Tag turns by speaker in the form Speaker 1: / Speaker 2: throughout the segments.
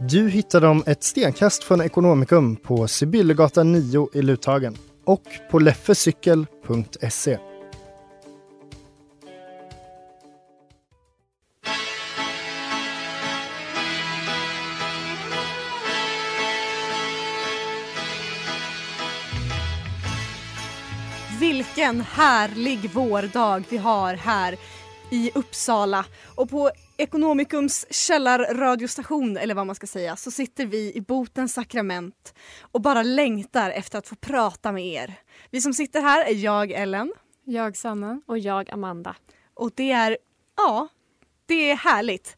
Speaker 1: Du hittar dem ett stenkast från Ekonomikum på Sibyllegatan 9 i Luthagen och på leffecykel.se.
Speaker 2: Vilken härlig vårdag vi har här i Uppsala. Och på Ekonomikums källarradiostation, eller vad man ska säga, så sitter vi i botens sakrament och bara längtar efter att få prata med er. Vi som sitter här är jag, Ellen.
Speaker 3: Jag, Sanna.
Speaker 4: Och jag, Amanda.
Speaker 2: Och det är, ja, det är härligt.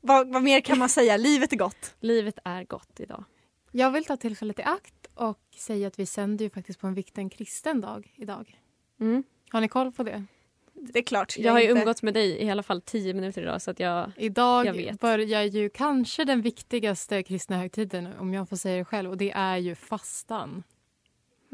Speaker 2: Vad, vad mer kan man säga? Livet är gott.
Speaker 4: Livet är gott idag.
Speaker 3: Jag vill ta tillfället i akt och säga att vi sänder ju faktiskt på en vikten kristen dag idag.
Speaker 4: Mm.
Speaker 3: Har ni koll på det?
Speaker 2: Det är klart.
Speaker 4: Jag har ju
Speaker 2: inte-
Speaker 4: umgåtts med dig i alla fall tio minuter idag så att jag...
Speaker 3: Idag
Speaker 4: Jag vet.
Speaker 3: börjar ju kanske den viktigaste kristna högtiden, om jag får säga det själv, och det är ju fastan.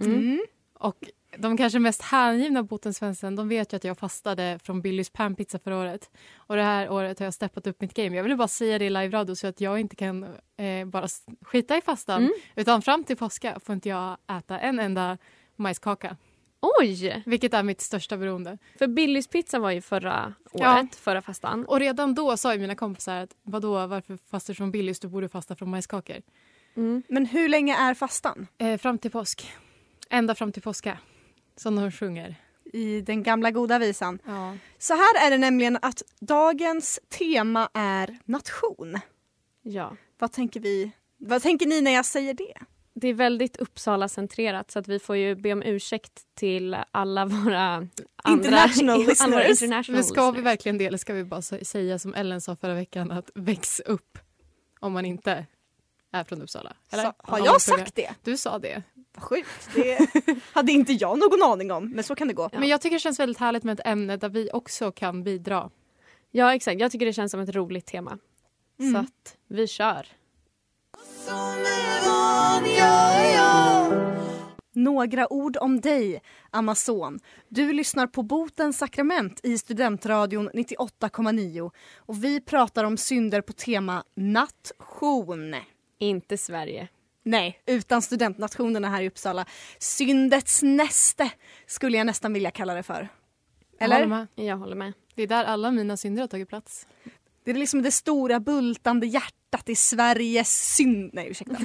Speaker 2: Mm.
Speaker 3: Och de kanske mest hängivna botensvensson, de vet ju att jag fastade från Billys panpizza förra året. Och det här året har jag steppat upp mitt game. Jag vill bara säga det i live-radio så att jag inte kan eh, bara skita i fastan.
Speaker 4: Mm.
Speaker 3: Utan fram till påska får inte jag äta en enda majskaka.
Speaker 4: Oj!
Speaker 3: Vilket är mitt största beroende.
Speaker 4: För Billys pizza var ju förra
Speaker 3: Ja.
Speaker 4: året, förra fastan.
Speaker 3: Och redan då sa ju mina kompisar att vadå, varför fastar du från Billys? Du borde fasta från majskakor.
Speaker 4: Mm.
Speaker 2: Men hur länge är fastan?
Speaker 3: Eh, fram till påsk. Ända fram till påska. Som de sjunger.
Speaker 2: I den gamla goda visan.
Speaker 3: Ja.
Speaker 2: Så här är det nämligen att dagens tema är nation.
Speaker 4: Ja.
Speaker 2: Vad tänker vi? Vad tänker ni när jag säger det?
Speaker 4: Det är väldigt Uppsala-centrerat så att vi får ju be om ursäkt till alla våra andra...
Speaker 2: International
Speaker 4: alla våra
Speaker 2: listeners.
Speaker 4: international
Speaker 3: Men ska vi
Speaker 4: listeners.
Speaker 3: verkligen det eller ska vi bara sä- säga som Ellen sa förra veckan att väx upp om man inte är från Uppsala? Eller?
Speaker 2: Så, har jag sagt det?
Speaker 3: Du sa det.
Speaker 2: Vad sjukt. Det hade inte jag någon aning om, men så kan det gå.
Speaker 3: Men jag tycker det känns väldigt härligt med ett ämne där vi också kan bidra.
Speaker 4: Ja exakt, jag tycker det känns som ett roligt tema.
Speaker 2: Mm.
Speaker 4: Så att vi kör.
Speaker 2: Några ord om dig, Amazon. Du lyssnar på Botens sakrament i Studentradion 98,9 och vi pratar om synder på tema nation.
Speaker 4: Inte Sverige.
Speaker 2: Nej, utan studentnationerna här i Uppsala. Syndets näste skulle jag nästan vilja kalla det för.
Speaker 3: Jag håller
Speaker 2: Eller?
Speaker 3: med.
Speaker 4: Jag håller med.
Speaker 3: Det är där alla mina synder har tagit plats.
Speaker 2: Det är liksom det stora bultande hjärtat i Sveriges synd... Nej, ursäkta.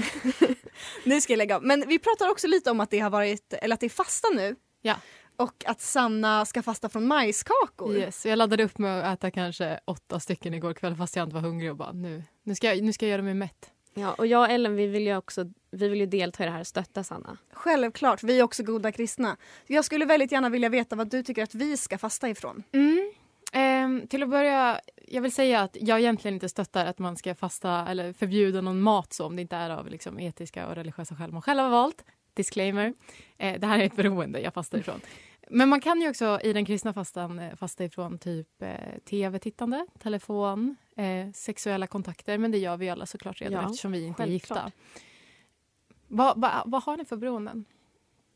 Speaker 2: nu ska jag lägga av. Men vi pratar också lite om att det har varit, eller att det är fasta nu.
Speaker 3: Ja.
Speaker 2: Och att Sanna ska fasta från majskakor.
Speaker 3: Yes. Jag laddade upp med att äta kanske åtta stycken igår kväll fast jag inte var hungrig och bara nu, nu, ska, jag, nu ska jag göra mig mätt.
Speaker 4: Ja, och jag och Ellen vi vill ju också vi vill ju delta i det här och stötta Sanna.
Speaker 2: Självklart, vi är också goda kristna. Jag skulle väldigt gärna vilja veta vad du tycker att vi ska fasta ifrån.
Speaker 3: Mm. Ehm, till att börja, jag vill säga att jag egentligen inte stöttar att man ska fasta eller förbjuda någon mat så om det inte är av liksom, etiska och religiösa skäl man själv har valt. Disclaimer. Eh, det här är ett beroende jag fastar ifrån. Men man kan ju också i den kristna fastan eh, fasta ifrån typ eh, tv-tittande, telefon, eh, sexuella kontakter. Men det gör vi alla såklart redan
Speaker 4: Ja,
Speaker 3: eftersom vi inte är
Speaker 4: självklart.
Speaker 3: gifta. Vad vad- vad har ni för beroenden?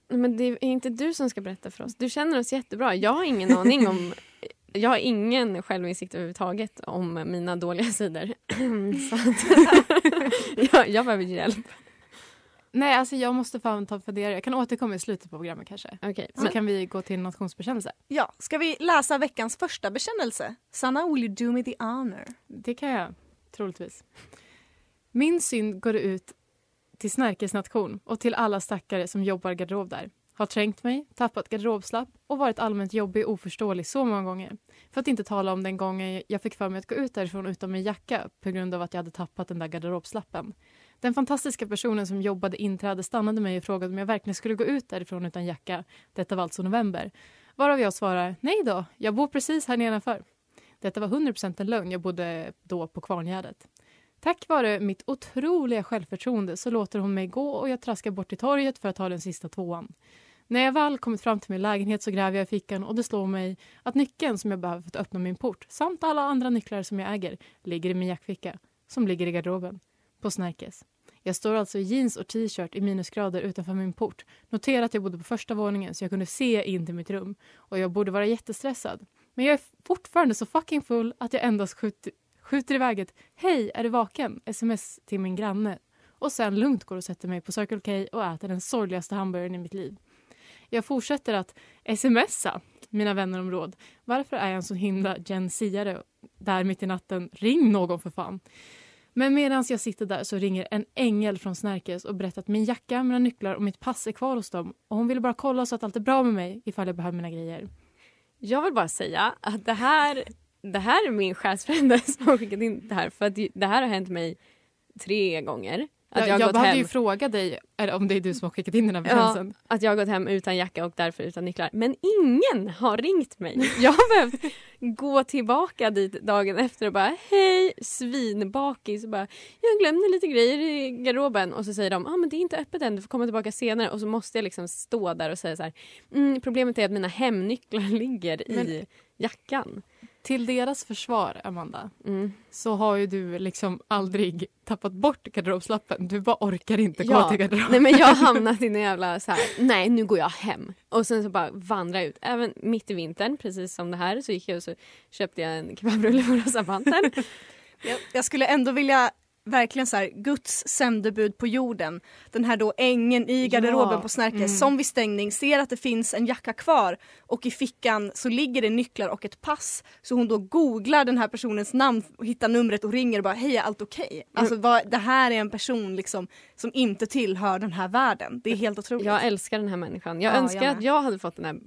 Speaker 4: Men det är inte du som ska berätta för oss. Du känner oss jättebra. Jag har ingen aning om... Jag har ingen självinsikt överhuvudtaget om mina dåliga sidor. Så att, jag, jag behöver hjälp.
Speaker 3: Nej, alltså jag måste fan ta fundera. Jag kan återkomma i slutet på programmet kanske.
Speaker 4: Okej,
Speaker 3: Så
Speaker 4: men
Speaker 3: kan vi gå till nationsbekännelse.
Speaker 2: Ja, ska vi läsa veckans första bekännelse? Sanna, will you do me the honor?
Speaker 3: Det kan jag troligtvis. Min synd går ut till Snärkes nation och till alla stackare som jobbar garderob där. Har trängt mig, tappat garderobslapp och varit allmänt jobbig och oförståelig så många gånger. För att inte tala om den gången jag fick för mig att gå ut därifrån utan min jacka på grund av att jag hade tappat den där garderobslappen. Den fantastiska personen som jobbade inträde stannade mig och frågade om jag verkligen skulle gå ut därifrån utan jacka. Detta var alltså november. Varav jag svarar nej då, jag bor precis här nedanför. Detta var 100% en lögn, jag bodde då på Kvarngärdet. Tack vare mitt otroliga självförtroende så låter hon mig gå och jag traskar bort till torget för att ta den sista tvåan. När jag väl kommit fram till min lägenhet så gräver jag i fickan och det slår mig att nyckeln som jag behöver för att öppna min port samt alla andra nycklar som jag äger ligger i min jackficka som ligger i garderoben på Snärkes. Jag står alltså i jeans och t-shirt i minusgrader utanför min port. Notera att jag bodde på första våningen så jag kunde se in till mitt rum och jag borde vara jättestressad. Men jag är fortfarande så fucking full att jag endast skjuter, skjuter iväg ett “Hej, är du vaken?” sms till min granne och sen lugnt går och sätter mig på Circle K och äter den sorgligaste hamburgaren i mitt liv. Jag fortsätter att smsa mina vänner om råd. Varför är jag en så himla Gen Z-are där mitt i natten? Ring någon för fan. Men medan jag sitter där så ringer en ängel från Snärkes och berättar att min jacka, mina nycklar och mitt pass är kvar hos dem. Och hon ville bara kolla så att allt är bra med mig ifall jag behöver mina grejer.
Speaker 4: Jag vill bara säga att det här, det här är min själsfrände som har skickat in det här. För att det här har hänt mig tre gånger.
Speaker 3: Jag
Speaker 4: jag,
Speaker 3: jag behövde ju fråga dig är- om det är du som har skickat in den här
Speaker 4: ja,
Speaker 3: berättelsen.
Speaker 4: att jag har gått hem utan jacka och därför utan nycklar. Men ingen har ringt mig. Jag har behövt gå tillbaka dit dagen efter och bara hej svinbakis. Och bara, jag glömde lite grejer i garderoben och så säger de ah, men det är inte öppet än, du får komma tillbaka senare. Och så måste jag liksom stå där och säga så här mm, problemet är att mina hemnycklar ligger i
Speaker 3: Men-
Speaker 4: jackan.
Speaker 3: Till deras försvar, Amanda,
Speaker 4: Mm.
Speaker 3: så har ju du liksom aldrig tappat bort garderobslappen. Du bara orkar inte gå
Speaker 4: Ja.
Speaker 3: till garderoben.
Speaker 4: Nej men jag har hamnat i en jävla så här, nej nu går jag hem. Och sen så bara vandrar jag ut. Även mitt i vintern, precis som det här, så gick jag och så köpte jag en kebabrulle på Rosa
Speaker 2: jag skulle ändå vilja verkligen så här, Guds sändebud på jorden. Den här då ängen i garderoben
Speaker 3: Ja,
Speaker 2: på Snärke
Speaker 3: mm.
Speaker 2: som vid stängning ser att det finns en jacka kvar och i fickan så ligger det nycklar och ett pass. Så hon då googlar den här personens namn och hittar numret och ringer och bara hej är allt okej? Alltså vad, det här är en person liksom som inte tillhör den här världen. Det är helt otroligt.
Speaker 4: Jag älskar den här människan. Jag
Speaker 2: Ja,
Speaker 4: önskar
Speaker 2: jag
Speaker 4: att jag hade fått den här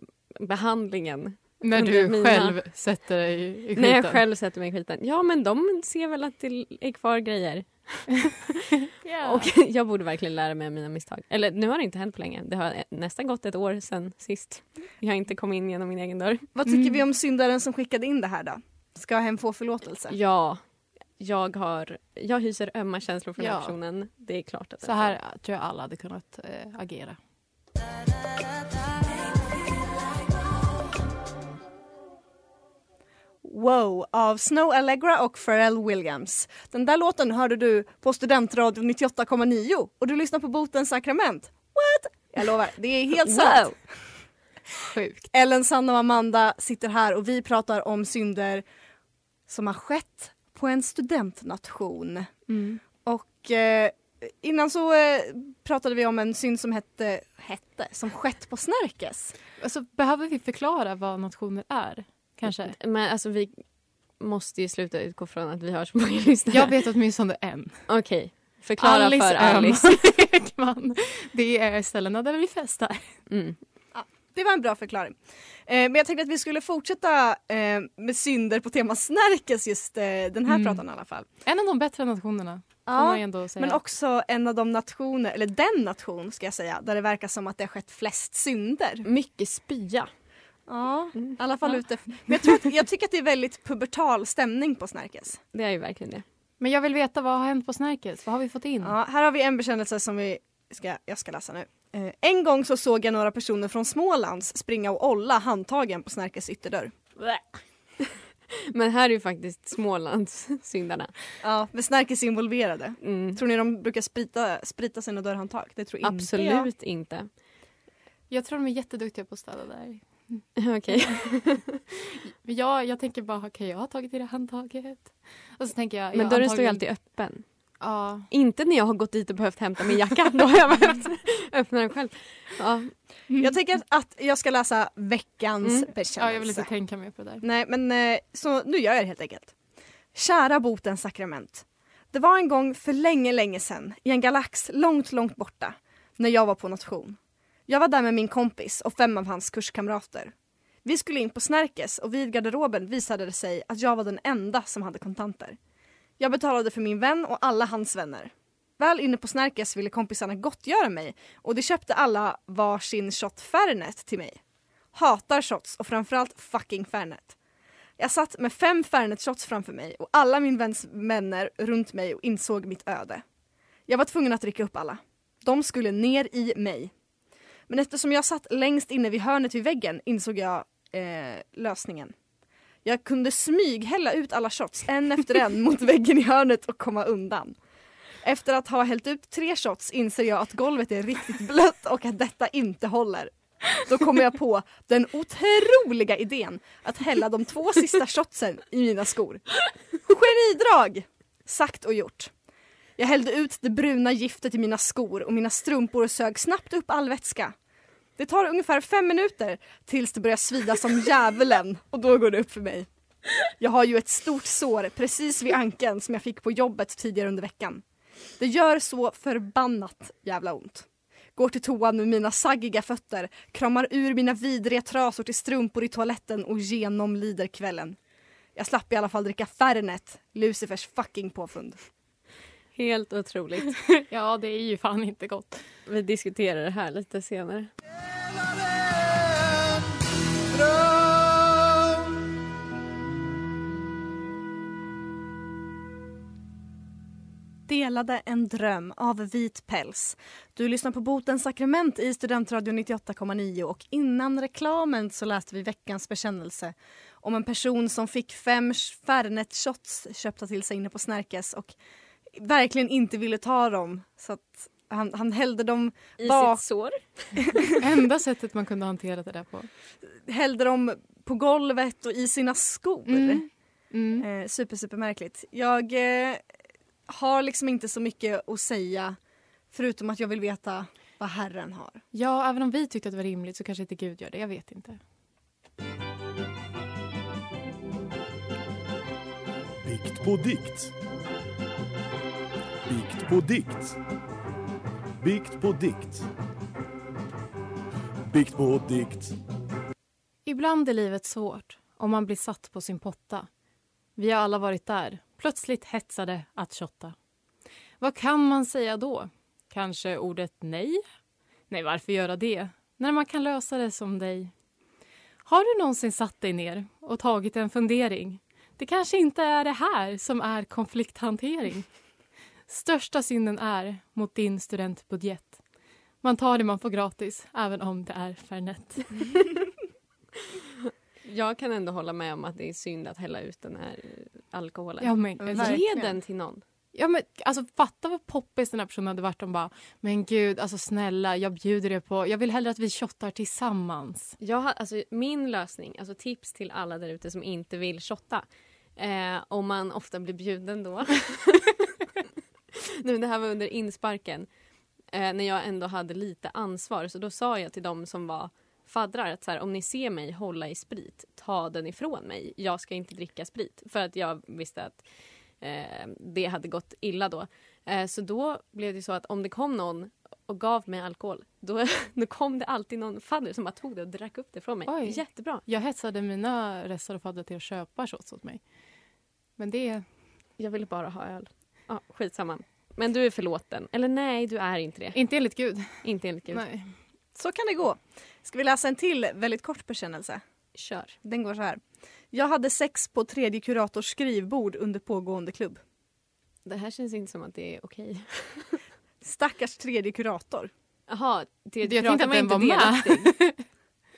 Speaker 4: behandlingen.
Speaker 3: När du
Speaker 4: mina-
Speaker 3: själv sätter dig i skiten.
Speaker 4: När jag själv sätter mig i skiten. Ja men de ser väl att det är kvar grejer.
Speaker 3: Ja.
Speaker 4: Och jag borde verkligen lära mig av mina misstag. Eller nu har det inte hänt på länge. Det har nästan gått ett år sedan sist. Jag har inte kommit in genom min egen dörr.
Speaker 2: Vad tycker
Speaker 3: Mm.
Speaker 2: vi om syndaren som skickade in det här då? Ska hen få förlåtelse?
Speaker 4: Ja, jag, har, jag hyser ömma känslor för den här
Speaker 3: Ja.
Speaker 4: personen. Det är klart att
Speaker 3: Så här tror jag alla hade kunnat eh, agera.
Speaker 2: Wow av Snow Allegra och Pharrell Williams. Den där låten hörde du på Studentradion 98,9 och du lyssnar på Botens sakrament. What? Jag lovar, det är helt sant.
Speaker 4: Wow.
Speaker 3: Sjukt.
Speaker 2: Ellen, Sanna och Amanda sitter här och vi pratar om synder som har skett på en studentnation.
Speaker 3: Mm.
Speaker 2: Och eh, innan så eh, pratade vi om en synd som hette, hette som skett på Snärkes.
Speaker 3: Alltså, behöver vi förklara vad nationer är? Kanske?
Speaker 4: Men alltså vi måste ju sluta utgå från att vi har så många lyssnare.
Speaker 3: Jag vet åtminstone en.
Speaker 4: Okej, förklara
Speaker 3: Alice
Speaker 4: för Alice.
Speaker 3: Ekman. Det är ställena där vi festar.
Speaker 4: Mm.
Speaker 2: Det var en bra förklaring. Eh, men jag tänkte att vi skulle fortsätta eh, med synder på tema Snärkes just eh, den här
Speaker 3: Mm.
Speaker 2: pratan i alla fall.
Speaker 3: En av de bättre nationerna.
Speaker 2: Ja,
Speaker 3: ändå säga.
Speaker 2: men också en av de nationer, eller den nation ska jag säga, där det verkar som att det har skett flest synder.
Speaker 4: Mycket spya.
Speaker 2: Ja,
Speaker 4: Mm.
Speaker 2: i alla fall
Speaker 3: Ja.
Speaker 2: ute. Men jag, tror att, jag tycker att det är väldigt pubertal stämning på Snärkes.
Speaker 4: Det är ju verkligen det.
Speaker 3: Men jag vill veta vad har hänt på Snärkes? Vad har vi fått in?
Speaker 2: Ja, här har vi en bekännelse som vi ska, jag ska läsa nu. Eh, en gång så såg jag några personer från Smålands springa och olla handtagen på Snärkes ytterdörr.
Speaker 4: Men här är ju faktiskt Smålands syndarna.
Speaker 2: Ja, med Snärkes involverade.
Speaker 4: Mm.
Speaker 2: Tror ni de brukar sprita, sprita sina dörrhandtag? Det tror inte jag.
Speaker 4: Absolut inte.
Speaker 3: Jag tror de är jätteduktiga på att städa där.
Speaker 4: Okej.
Speaker 3: Men jag, jag tänker bara, okej jag har tagit i det handtaget. Och så tänker jag,
Speaker 4: Men
Speaker 3: jag
Speaker 4: dörren står ju
Speaker 3: antagligen-
Speaker 4: alltid öppen.
Speaker 3: Ja.
Speaker 4: Inte när jag har gått dit och behövt hämta min jacka. Då har jag behövt öppna den själv. Ja.
Speaker 2: Jag tänker att, att jag ska läsa veckans
Speaker 4: Mm.
Speaker 2: bekännelse.
Speaker 3: ja, jag vill inte tänka mer på det där.
Speaker 2: Nej, men eh, så nu gör jag det helt enkelt. Kära botens sakrament. Det var en gång för länge, länge sedan i en galax långt, långt borta när jag var på nation. Jag var där med min kompis och fem av hans kurskamrater. Vi skulle in på Snärkes och vid garderoben visade det sig att jag var den enda som hade kontanter. Jag betalade för min vän och alla hans vänner. Väl inne på Snärkes ville kompisarna gottgöra mig och de köpte alla varsin shot Fernet till mig. Hatar shots och framförallt fucking Fernet. Jag satt med fem Fernet shots framför mig och alla min väns vänner runt mig och insåg mitt öde. Jag var tvungen att dricka upp alla. De skulle ner i mig. Men eftersom jag satt längst inne vid hörnet vid väggen insåg jag eh, lösningen. Jag kunde smyghälla ut alla shots en efter en mot väggen i hörnet och komma undan. Efter att ha hällt ut tre shots inser jag att golvet är riktigt blött och att detta inte håller. Då kommer jag på den otroliga idén att hälla de två sista shotsen i mina skor. Genidrag! Sagt och gjort. Jag hällde ut det bruna giftet i mina skor och mina strumpor sög snabbt upp all vätska. Det tar ungefär fem minuter tills det börjar svida som djävulen och då går det upp för mig. Jag har ju ett stort sår precis vid ankeln som jag fick på jobbet tidigare under veckan. Det gör så förbannat jävla ont. Går till toan med mina saggiga fötter, kramar ur mina vidriga trasor till strumpor i toaletten och genomlider kvällen. Jag slapp i alla fall dricka Fernet, Lucifers fucking påfund.
Speaker 4: Helt otroligt.
Speaker 3: ja, det är ju fan inte gott.
Speaker 4: Vi diskuterar det här lite senare.
Speaker 2: Delade en dröm av vit päls. Du lyssnar på Botens sakrament i Studentradion 98,9 och innan reklamen så läste vi veckans bekännelse om en person som fick fem Fernet shots köpta till sig inne på Snärkes och verkligen inte ville ta dem. Så att han, han hällde dem
Speaker 4: I
Speaker 2: bak,
Speaker 4: sitt sår.
Speaker 3: Enda sättet man kunde hantera det där på.
Speaker 2: hällde dem på golvet och i sina skor.
Speaker 3: Mm. Mm.
Speaker 2: Eh, super, super märkligt. Jag eh, har liksom inte så mycket att säga förutom att jag vill veta vad Herren har.
Speaker 3: Ja, även om vi tyckte att det var rimligt så kanske inte Gud gör det. Jag vet inte.
Speaker 5: Bikt på dikt. Bikt på dikt. Bikt på dikt. Bikt på dikt.
Speaker 3: Ibland är livet svårt om man blir satt på sin potta. Vi har alla varit där, plötsligt hetsade att shotta. Vad kan man säga då? Kanske ordet nej? Nej, varför göra det? När man kan lösa det som dig. Har du någonsin satt dig ner och tagit en fundering? Det kanske inte är det här som är konflikthantering. Största synden är mot din studentbudget. Man tar det man får gratis, även om det är Fernet.
Speaker 4: Jag kan ändå hålla med om att det är synd att hälla ut den här alkoholen.
Speaker 3: Ja, men,
Speaker 4: Ge
Speaker 2: verkligen.
Speaker 4: den till någon.
Speaker 3: Ja, men, alltså, fatta vad poppis den här personen hade varit om bara Men gud, alltså snälla, jag bjuder er på Jag vill hellre att vi shottar tillsammans.
Speaker 4: Jag har, alltså, min lösning, alltså tips till alla där ute som inte vill shotta. Eh, om man ofta blir bjuden då. nu, det här var under insparken. Eh, när jag ändå hade lite ansvar. Så då sa jag till dem som var faddrar att så här, om ni ser mig hålla i sprit, ta den ifrån mig. Jag ska inte dricka sprit. För att jag visste att eh, det hade gått illa då. Eh, så då blev det så att om det kom någon och gav mig alkohol, då, då kom det alltid någon fadder som bara tog det och drack upp det från mig.
Speaker 3: Oj.
Speaker 4: Jättebra.
Speaker 3: Jag hetsade mina resor och faddrar till att köpa shots åt mig. Men det...
Speaker 4: Jag ville bara ha öl. Ja, skitsamma. Men du är förlåten. Eller nej, du är inte det.
Speaker 3: Inte enligt Gud.
Speaker 4: Inte enligt Gud.
Speaker 3: Nej.
Speaker 2: Så kan det gå. Ska vi läsa en till väldigt kort bekännelse?
Speaker 4: Kör.
Speaker 2: Den går så här. Jag hade sex på tredje kurators skrivbord under pågående klubb.
Speaker 4: Det här känns inte som att det är okej.
Speaker 2: Stackars tredje kurator.
Speaker 4: Jaha, tredje kuratorn var inte delaktig.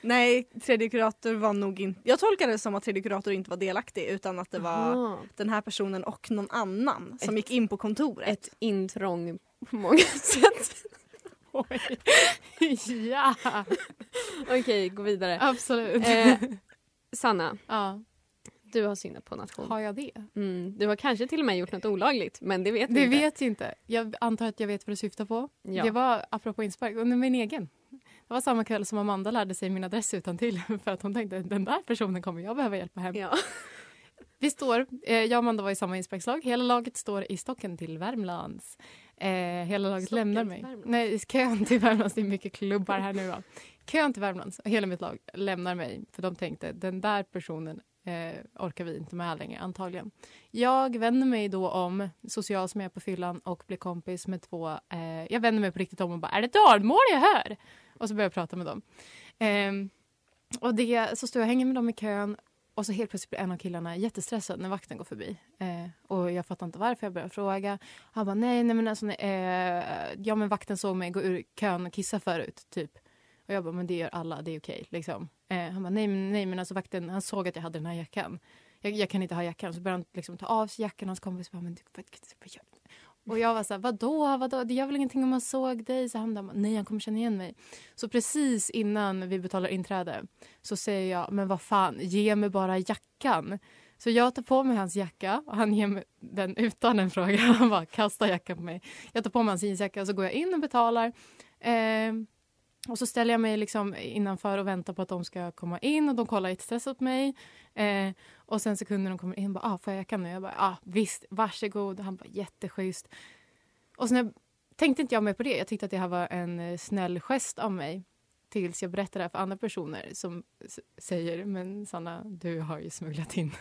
Speaker 2: Nej, tredje kurator var nog inte... Jag tolkade det som att tredje kurator inte var delaktig utan att det var
Speaker 4: Aha.
Speaker 2: den här personen och någon annan som
Speaker 4: Ett-
Speaker 2: gick in på kontoret.
Speaker 4: Ett intrång på många sätt.
Speaker 3: Oj. ja,
Speaker 4: Okej, gå vidare.
Speaker 3: absolut.
Speaker 4: Eh, Sanna,
Speaker 3: ja.
Speaker 4: du har syndat på nation.
Speaker 3: Har jag det?
Speaker 4: Mm, du har kanske till och med gjort något olagligt, men det vet vi
Speaker 3: Det
Speaker 4: inte.
Speaker 3: vet jag inte. Jag antar att jag vet vad du syftar på.
Speaker 4: Ja.
Speaker 3: Det var apropå inspark, under min egen. Det var samma kväll som Amanda lärde sig min adress utan till för att hon tänkte den där personen kommer jag behöva hjälpa hem.
Speaker 4: Ja.
Speaker 3: Vi står, eh, jag och Amanda var i samma inspelningslag. Hela laget står i stocken till Värmlands. Eh, hela laget
Speaker 4: Stocken
Speaker 3: lämnar mig. Nej, kön till Värmlands. Det är mycket klubbar här nu. Va? Kön till Värmlands. Hela mitt lag lämnar mig. För de tänkte, den där personen eh, orkar vi inte med längre, antagligen. Jag vänder mig då om, social som jag är på fyllan och blir kompis med två. Eh, jag vänder mig på riktigt om och bara, är det dalmål jag hör? Och så börjar jag prata med dem. Ehm, och det, så står jag och hänger med dem i kön och så helt plötsligt blir en av killarna jättestressad när vakten går förbi. Eh, och jag fattar inte varför, jag börjar fråga. Han bara, nej, nej men alltså, nej, eh, ja men vakten såg mig gå ur kön och kissa förut, typ. Och jag bara, men det gör alla, det är okej. liksom. eh, han bara, nej, nej men alltså vakten, han såg att jag hade den här jackan. Jag, jag kan inte ha jackan. Så började han liksom ta av sig jackan och hans kompis bara, men du, vad, vad gör du? Och jag var så här, vadå, vadå, det gör väl ingenting om man såg dig? Så han bara, nej han kommer känna igen mig. Så precis innan vi betalar inträde så säger jag, men vad fan, ge mig bara jackan. Så jag tar på mig hans jacka och han ger mig den utan en fråga. Han bara kastar jackan på mig. Jag tar på mig hans jeansjacka och så går jag in och betalar. Eh, och så ställer jag mig liksom innanför och väntar på att de ska komma in och de kollar jättestressat på mig. Eh, och sen sekunder de kommer in bara, ah, får jag jackan nu? Jag bara, ah, visst, varsågod. Han bara, jätteschysst. Och sen tänkte inte jag mer på det. Jag tyckte att det här var en eh, snäll gest av mig. Tills jag berättade det här för andra personer som säger, men Sanna, du har ju smugglat in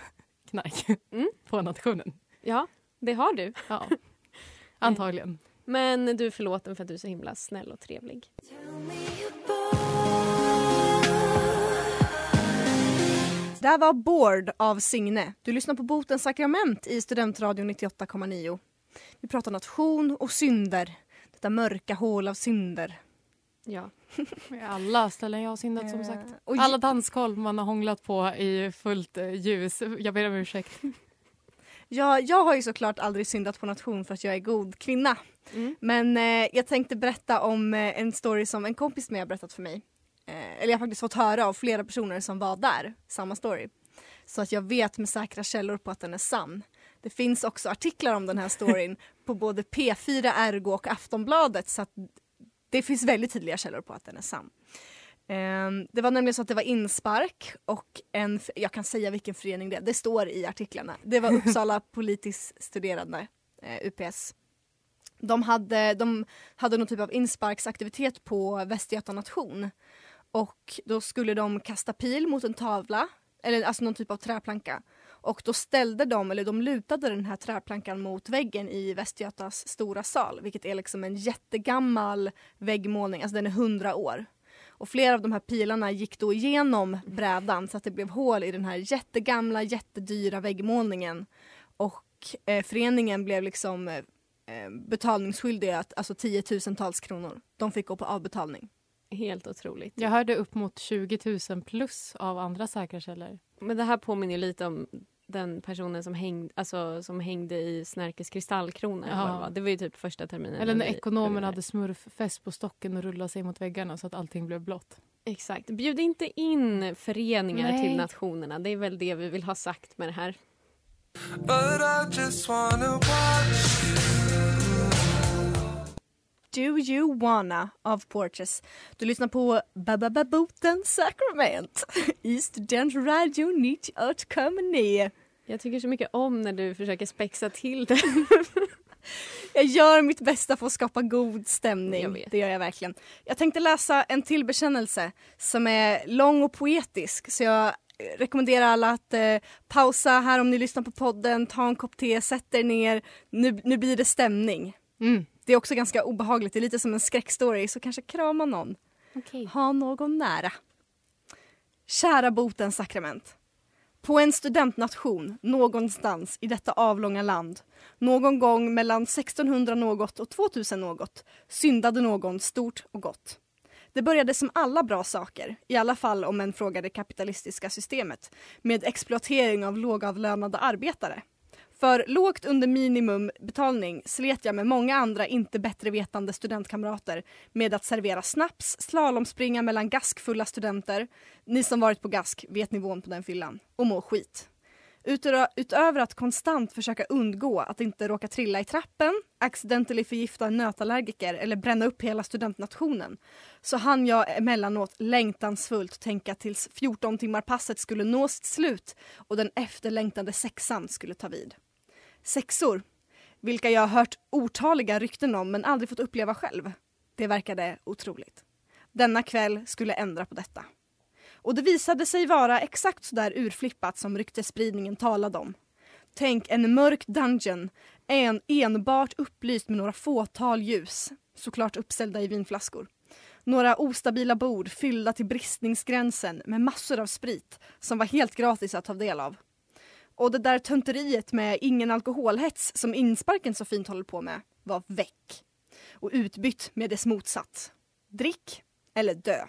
Speaker 3: knark
Speaker 4: Mm.
Speaker 3: på nationen.
Speaker 4: Ja, det har du.
Speaker 3: Ja, antagligen.
Speaker 4: Men du är förlåten för att du är så himla snäll och trevlig.
Speaker 2: Där var Bored av Signe. Du lyssnar på Botens sakrament i Studentradion 98,9. Vi pratar nation och synder. Detta mörka hål av synder.
Speaker 4: Ja.
Speaker 3: Alla ställen jag har syndat som
Speaker 2: Eh,
Speaker 3: sagt. Alla dansgolv man har hånglat på i fullt eh, ljus. Jag ber om ursäkt.
Speaker 2: Ja, jag har ju såklart aldrig syndat på nation för att jag är god kvinna.
Speaker 4: Mm.
Speaker 2: Men eh, jag tänkte berätta om eh, en story som en kompis med har berättat för mig. Eh, eller jag har faktiskt fått höra av flera personer som var där, samma story. Så att jag vet med säkra källor på att den är sann. Det finns också artiklar om den här storyn på både P4, Ergo och Aftonbladet så att det finns väldigt tydliga källor på att den är sann. Ehm, Det var nämligen så att det var inspark och en, jag kan säga vilken förening det är, det står i artiklarna. Det var Uppsala politiskt studerande, eh, UPS. De hade, de hade någon typ av insparksaktivitet på Västergöta nation. Och då skulle de kasta pil mot en tavla, eller alltså någon typ av träplanka. Och då ställde de, eller de lutade den här träplankan mot väggen i Västgötas stora sal, vilket är liksom en jättegammal väggmålning, alltså den är hundra år. Och flera av de här pilarna gick då igenom brädan så att det blev hål i den här jättegamla, jättedyra väggmålningen. Och eh, föreningen blev liksom eh, betalningsskyldiga, att- alltså tiotusentals kronor. De fick gå på avbetalning.
Speaker 4: Helt otroligt.
Speaker 3: Jag hörde upp mot 20 000 plus av andra säkra källor.
Speaker 4: Men det här påminner lite om den personen som hängde, alltså, som hängde i Snärkes kristallkrona. eller vad
Speaker 3: Ja.
Speaker 4: Det, var. det var ju typ första terminen.
Speaker 3: Eller när ekonomen hade smurffest på stocken och rullade sig mot väggarna så att allting blev blått.
Speaker 4: Exakt. Bjud inte in föreningar
Speaker 3: Nej.
Speaker 4: till nationerna. Det är väl det vi vill ha sagt med det här.
Speaker 2: Do you wanna av Porches. Du lyssnar på Babababoten Sacrament i Studentradio 98,9.
Speaker 4: Jag tycker så mycket om när du försöker spexa till det.
Speaker 2: Jag gör mitt bästa för att skapa god stämning. Det gör jag verkligen. Jag tänkte läsa en till bekännelse som är lång och poetisk. Så jag rekommenderar alla att eh, pausa här om ni lyssnar på podden, ta en kopp te, sätt er ner. Nu, nu blir det stämning.
Speaker 3: Mm.
Speaker 2: Det är också ganska obehagligt, det är lite som en skräckstory så kanske krama någon.
Speaker 3: Okay.
Speaker 2: Ha någon nära. Kära botens sakrament. På en studentnation någonstans i detta avlånga land någon gång mellan 1600 något och 2000 något syndade någon stort och gott. Det började som alla bra saker, i alla fall om en frågar det kapitalistiska systemet, med exploatering av lågavlönade arbetare. För lågt under minimumbetalning slet jag med många andra inte bättre vetande studentkamrater med att servera snaps, slalomspringa mellan gaskfulla studenter, ni som varit på gask vet nivån på den fyllan, och må skit. Utöver att konstant försöka undgå att inte råka trilla i trappen, accidentally förgifta en nötallergiker eller bränna upp hela studentnationen så hann jag emellanåt längtansfullt tänka tills 14 timmar passet skulle nå sitt slut och den efterlängtade sexan skulle ta vid. Sexor, vilka jag har hört otaliga rykten om men aldrig fått uppleva själv. Det verkade otroligt. Denna kväll skulle ändra på detta. Och det visade sig vara exakt så där urflippat som ryktesspridningen talade om. Tänk en mörk dungeon, en enbart upplyst med några fåtal ljus, såklart uppställda i vinflaskor. Några ostabila bord fyllda till bristningsgränsen med massor av sprit som var helt gratis att ta del av. Och det där tönteriet med ingen alkoholhets som insparken så fint håller på med var väck. Och utbytt med dess motsats. Drick eller dö.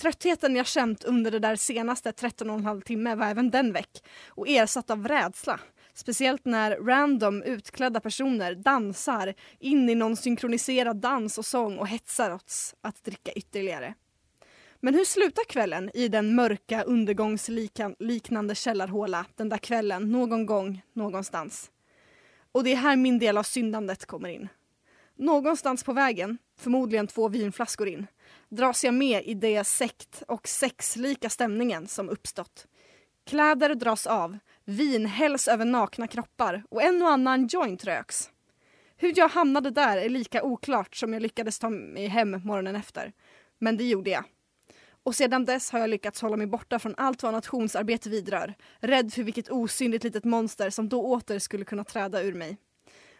Speaker 2: Tröttheten jag känt under det där senaste 13 och en halv timme var även den väck och ersatt av rädsla. Speciellt när random utklädda personer dansar in i någon synkroniserad dans och sång och hetsar oss att dricka ytterligare. Men hur slutar kvällen i den mörka undergångsliknande källarhåla den där kvällen någon gång någonstans? Och det är här min del av syndandet kommer in. Någonstans på vägen, förmodligen två vinflaskor in, dras jag med i det sekt och sexlika stämningen som uppstått. Kläder dras av, vin hälls över nakna kroppar och en och annan joint röks. Hur jag hamnade där är lika oklart som jag lyckades ta mig hem morgonen efter. Men det gjorde jag. Och sedan dess har jag lyckats hålla mig borta från allt vad nationsarbete vidrör. Rädd för vilket osynligt litet monster som då åter skulle kunna träda ur mig.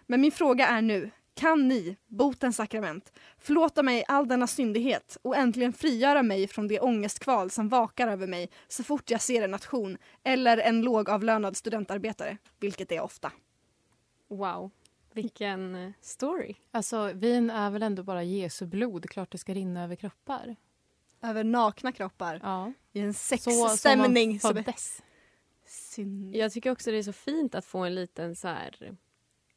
Speaker 2: Men min fråga är nu, kan ni, botens sakrament, förlåta mig all denna syndighet och äntligen frigöra mig från det ångestkval som vakar över mig så fort jag ser en nation eller en lågavlönad studentarbetare, vilket är ofta.
Speaker 4: Wow, vilken eh, story.
Speaker 3: Alltså, vin är väl ändå bara Jesu blod. Klart det ska rinna över kroppar.
Speaker 2: Över nakna kroppar
Speaker 3: Ja.
Speaker 2: i en
Speaker 3: Så som
Speaker 2: sexstämning.
Speaker 3: man
Speaker 2: som är-
Speaker 3: föddes.
Speaker 2: Synd.
Speaker 4: Jag tycker också det är så fint att få en liten så här,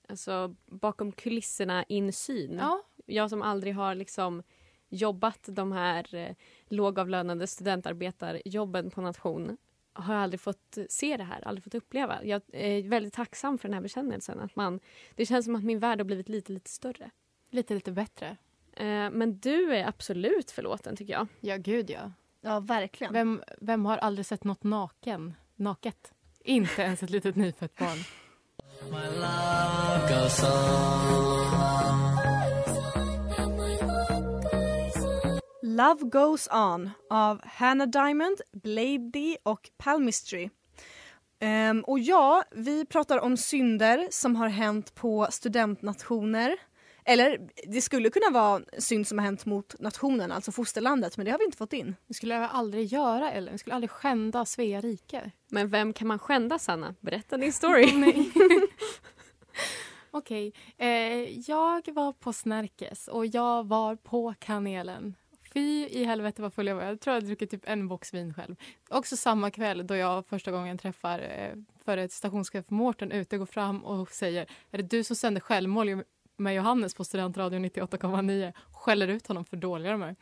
Speaker 4: alltså bakom kulisserna insyn.
Speaker 3: Ja.
Speaker 4: Jag som aldrig har liksom jobbat de här eh, lågavlönade studentarbetarjobben på nation har jag aldrig fått se det här, aldrig fått uppleva. Jag är väldigt tacksam för den här bekännelsen. Att man, det känns som att min värld har blivit lite, lite större.
Speaker 3: Lite, lite bättre.
Speaker 4: Eh, men du är absolut förlåten tycker jag.
Speaker 3: Ja, gud ja.
Speaker 2: Ja, verkligen.
Speaker 3: Vem, vem har aldrig sett något naken? Naket? Inte ens ett litet nyfött barn.
Speaker 2: Love Goes On av Hannah Diamond, Blady och Palmistry. Ehm, och ja, vi pratar om synder som har hänt på studentnationer. Eller det skulle kunna vara synd som har hänt mot nationen, alltså fosterlandet, men det har vi inte fått in.
Speaker 3: Det skulle jag aldrig göra, Ellen. Vi skulle aldrig skända Svea rike.
Speaker 4: Men vem kan man skända, Sanna? Berätta din story.
Speaker 3: Okej. Eh, jag var på Snärkes och jag var på kanelen. Fy i helvete vad full jag var. Jag tror jag druckit typ en box vin själv. Också samma kväll då jag första gången träffar eh, före stationschef Mårten ute går fram och säger Är det du som sände självmål med Johannes på Studentradion 98,9? Skäller ut honom för dåliga de är.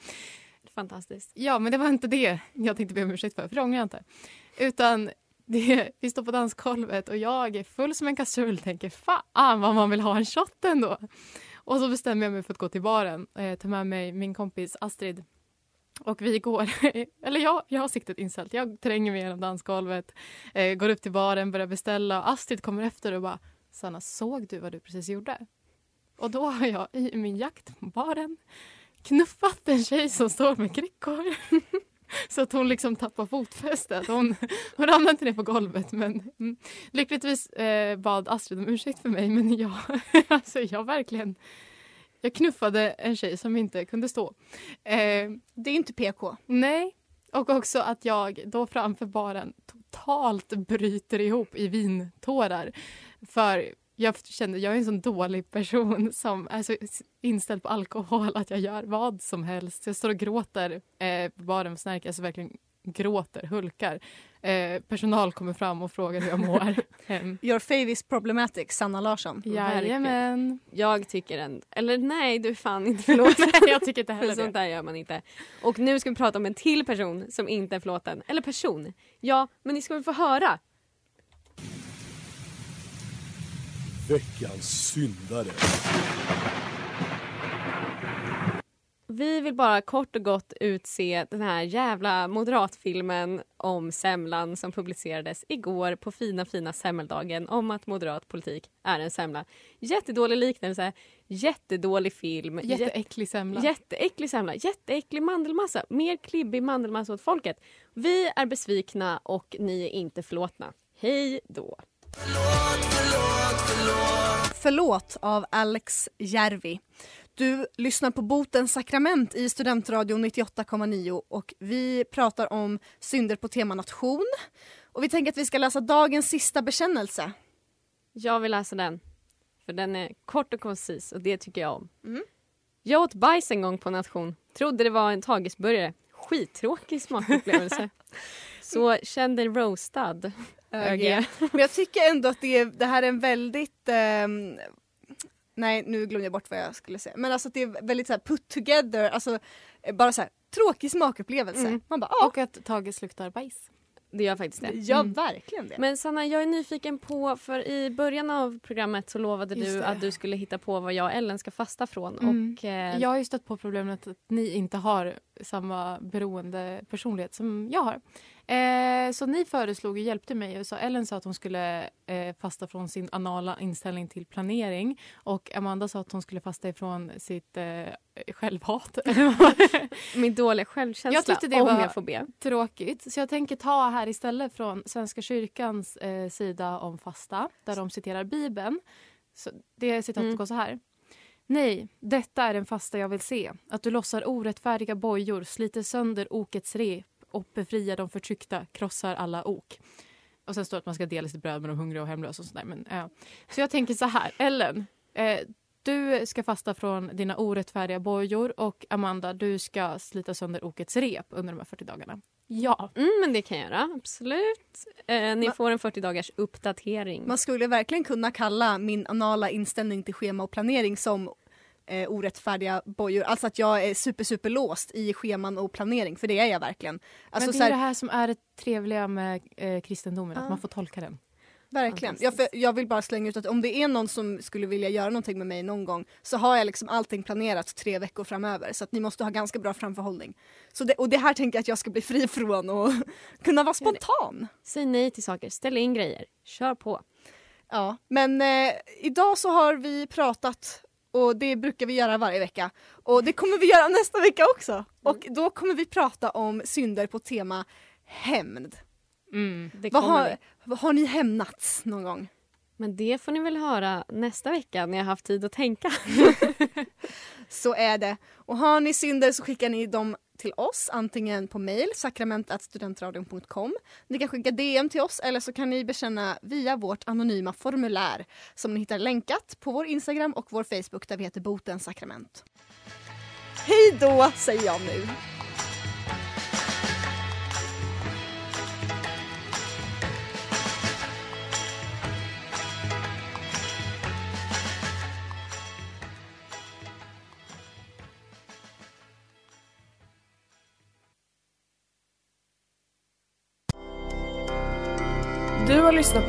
Speaker 4: Fantastiskt.
Speaker 3: Ja, men det var inte det jag tänkte be om ursäkt för, för det ångrar jag inte. Utan det, vi står på dansgolvet och jag är full som en kastrull tänker fan vad man vill ha en shot ändå. Och så bestämmer jag mig för att gå till baren, eh, ta med mig min kompis Astrid. Och vi går, eller jag, jag har siktet inställt, jag tränger mig genom dansgolvet, eh, går upp till baren, börjar beställa. Astrid kommer efter och bara Sanna, såg du vad du precis gjorde? Och då har jag i min jakt på baren knuffat en tjej som står med kryckor. Så att hon liksom tappar fotfästet. Hon, hon ramlade inte ner på golvet men mm, lyckligtvis eh, bad Astrid om ursäkt för mig men jag, alltså jag verkligen jag knuffade en tjej som inte kunde stå. Eh,
Speaker 2: Det är inte PK.
Speaker 3: nej, och också att jag då framför baren totalt bryter ihop i vintårar. För jag kände, jag är en sån dålig person som är så inställd på alkohol att jag gör vad som helst. Jag står och gråter eh, på baren för Snärke, alltså verkligen gråter, hulkar. Eh, personal kommer fram och frågar hur jag mår.
Speaker 2: Your fave is problematic, Sanna Larsson.
Speaker 3: Jajamän.
Speaker 4: Jag tycker en... Eller nej, du fan inte förlåten.
Speaker 3: Nej, jag tycker inte heller
Speaker 4: sånt där gör man inte. Och nu ska vi prata om en till person som inte är förlåten. Eller person. Ja, men ni ska väl få höra.
Speaker 5: Veckans syndare.
Speaker 4: Vi vill bara kort och gott utse den här jävla moderatfilmen om semlan som publicerades igår på fina fina semmeldagen om att moderat politik är en semla. Jättedålig liknelse, jättedålig film.
Speaker 3: Jätteäcklig semla.
Speaker 4: Jätteäcklig semla, jätteäcklig mandelmassa. Mer klibbig mandelmassa åt folket. Vi är besvikna och ni är inte förlåtna. Hej då!
Speaker 2: Förlåt av Alex Järvi. Du lyssnar på Botens sakrament i Studentradion 98,9 och vi pratar om synder på tema nation. Och vi tänker att vi ska läsa dagens sista bekännelse.
Speaker 4: Jag vill läsa den. För den är kort och koncis och det tycker jag om.
Speaker 2: Mm.
Speaker 4: Jag åt bajs en gång på nation. Trodde det var en tagisburgare. Skittråkig smakupplevelse. Så känn dig roastad. ÖG.
Speaker 2: Men jag tycker ändå att det, är, det här är en väldigt... ehm, nej, nu glömde jag bort vad jag skulle säga. Men alltså att det är väldigt så här put together, alltså eh, bara så här tråkig smakupplevelse.
Speaker 4: Mm.
Speaker 2: Man bara, ja,
Speaker 3: Och att Tages luktar bajs.
Speaker 4: Det gör faktiskt det.
Speaker 2: ja
Speaker 3: Mm.
Speaker 2: verkligen det.
Speaker 4: Men Sanna, jag är nyfiken på, för i början av programmet så lovade
Speaker 3: Just
Speaker 4: du
Speaker 3: det.
Speaker 4: att du skulle hitta på vad jag och Ellen ska fasta från.
Speaker 3: Mm.
Speaker 4: Och, eh,
Speaker 3: Jag har ju stött på problemet att ni inte har samma beroende personlighet som jag har. Eh, så ni föreslog och hjälpte mig. Så Ellen sa att hon skulle eh, fasta från sin anala inställning till planering. Och Amanda sa att hon skulle fasta ifrån sitt eh, självhat.
Speaker 4: min dåliga självkänsla,
Speaker 3: Jag tyckte det
Speaker 4: om
Speaker 3: var-
Speaker 4: jag får be.
Speaker 3: Tråkigt. Så jag tänker ta här istället från Svenska kyrkans eh, sida om fasta, där de citerar Bibeln. Så det citatet
Speaker 4: Mm.
Speaker 3: går så här. Nej, detta är en fasta jag vill se. Att du lossar orättfärdiga bojor, sliter sönder okets rep och befriar de förtryckta, krossar alla ok. Och sen står det att man ska dela sitt bröd med de hungriga och hemlösa och sådär. Men, ja. Så jag tänker så här, Ellen. Eh, du ska fasta från dina orättfärdiga bojor och Amanda, du ska slita sönder okets rep under de här 40 dagarna. Ja.
Speaker 4: Mm, men det kan jag göra, absolut. Eh, ni
Speaker 2: Ma-
Speaker 4: får en 40 dagars uppdatering.
Speaker 2: Man skulle verkligen kunna kalla min anala inställning till schema och planering som eh, orättfärdiga bojor. Alltså att jag är super, super låst i scheman och planering, för det är jag verkligen. Alltså,
Speaker 3: men det är
Speaker 2: här,
Speaker 3: det här som är det trevliga med eh, kristendomen,
Speaker 2: Ja.
Speaker 3: att man får tolka den.
Speaker 2: Verkligen. Jag, jag vill bara slänga ut att om det är någon som skulle vilja göra någonting med mig någon gång så har jag liksom allting planerat tre veckor framöver så att ni måste ha ganska bra framförhållning. Så det, och det här tänker jag att jag ska bli fri från och kunna vara spontan.
Speaker 4: Säg nej till saker, ställ in grejer, kör på.
Speaker 2: Ja, men eh, idag så har vi pratat och det brukar vi göra varje vecka. Och det kommer vi göra nästa vecka också. Och då kommer vi prata om synder på tema hämnd.
Speaker 4: Kommer
Speaker 2: har, har ni hämnats någon gång?
Speaker 4: Men det får ni väl höra nästa vecka när jag haft tid att tänka.
Speaker 2: Så är det. Och har ni synder så skickar ni dem till oss antingen på mejl sakrament.studentradion.com. Ni kan skicka DM till oss eller så kan ni bekänna via vårt anonyma formulär som ni hittar länkat på vår Instagram och vår Facebook där vi heter Botens sakrament. Hej då säger jag nu.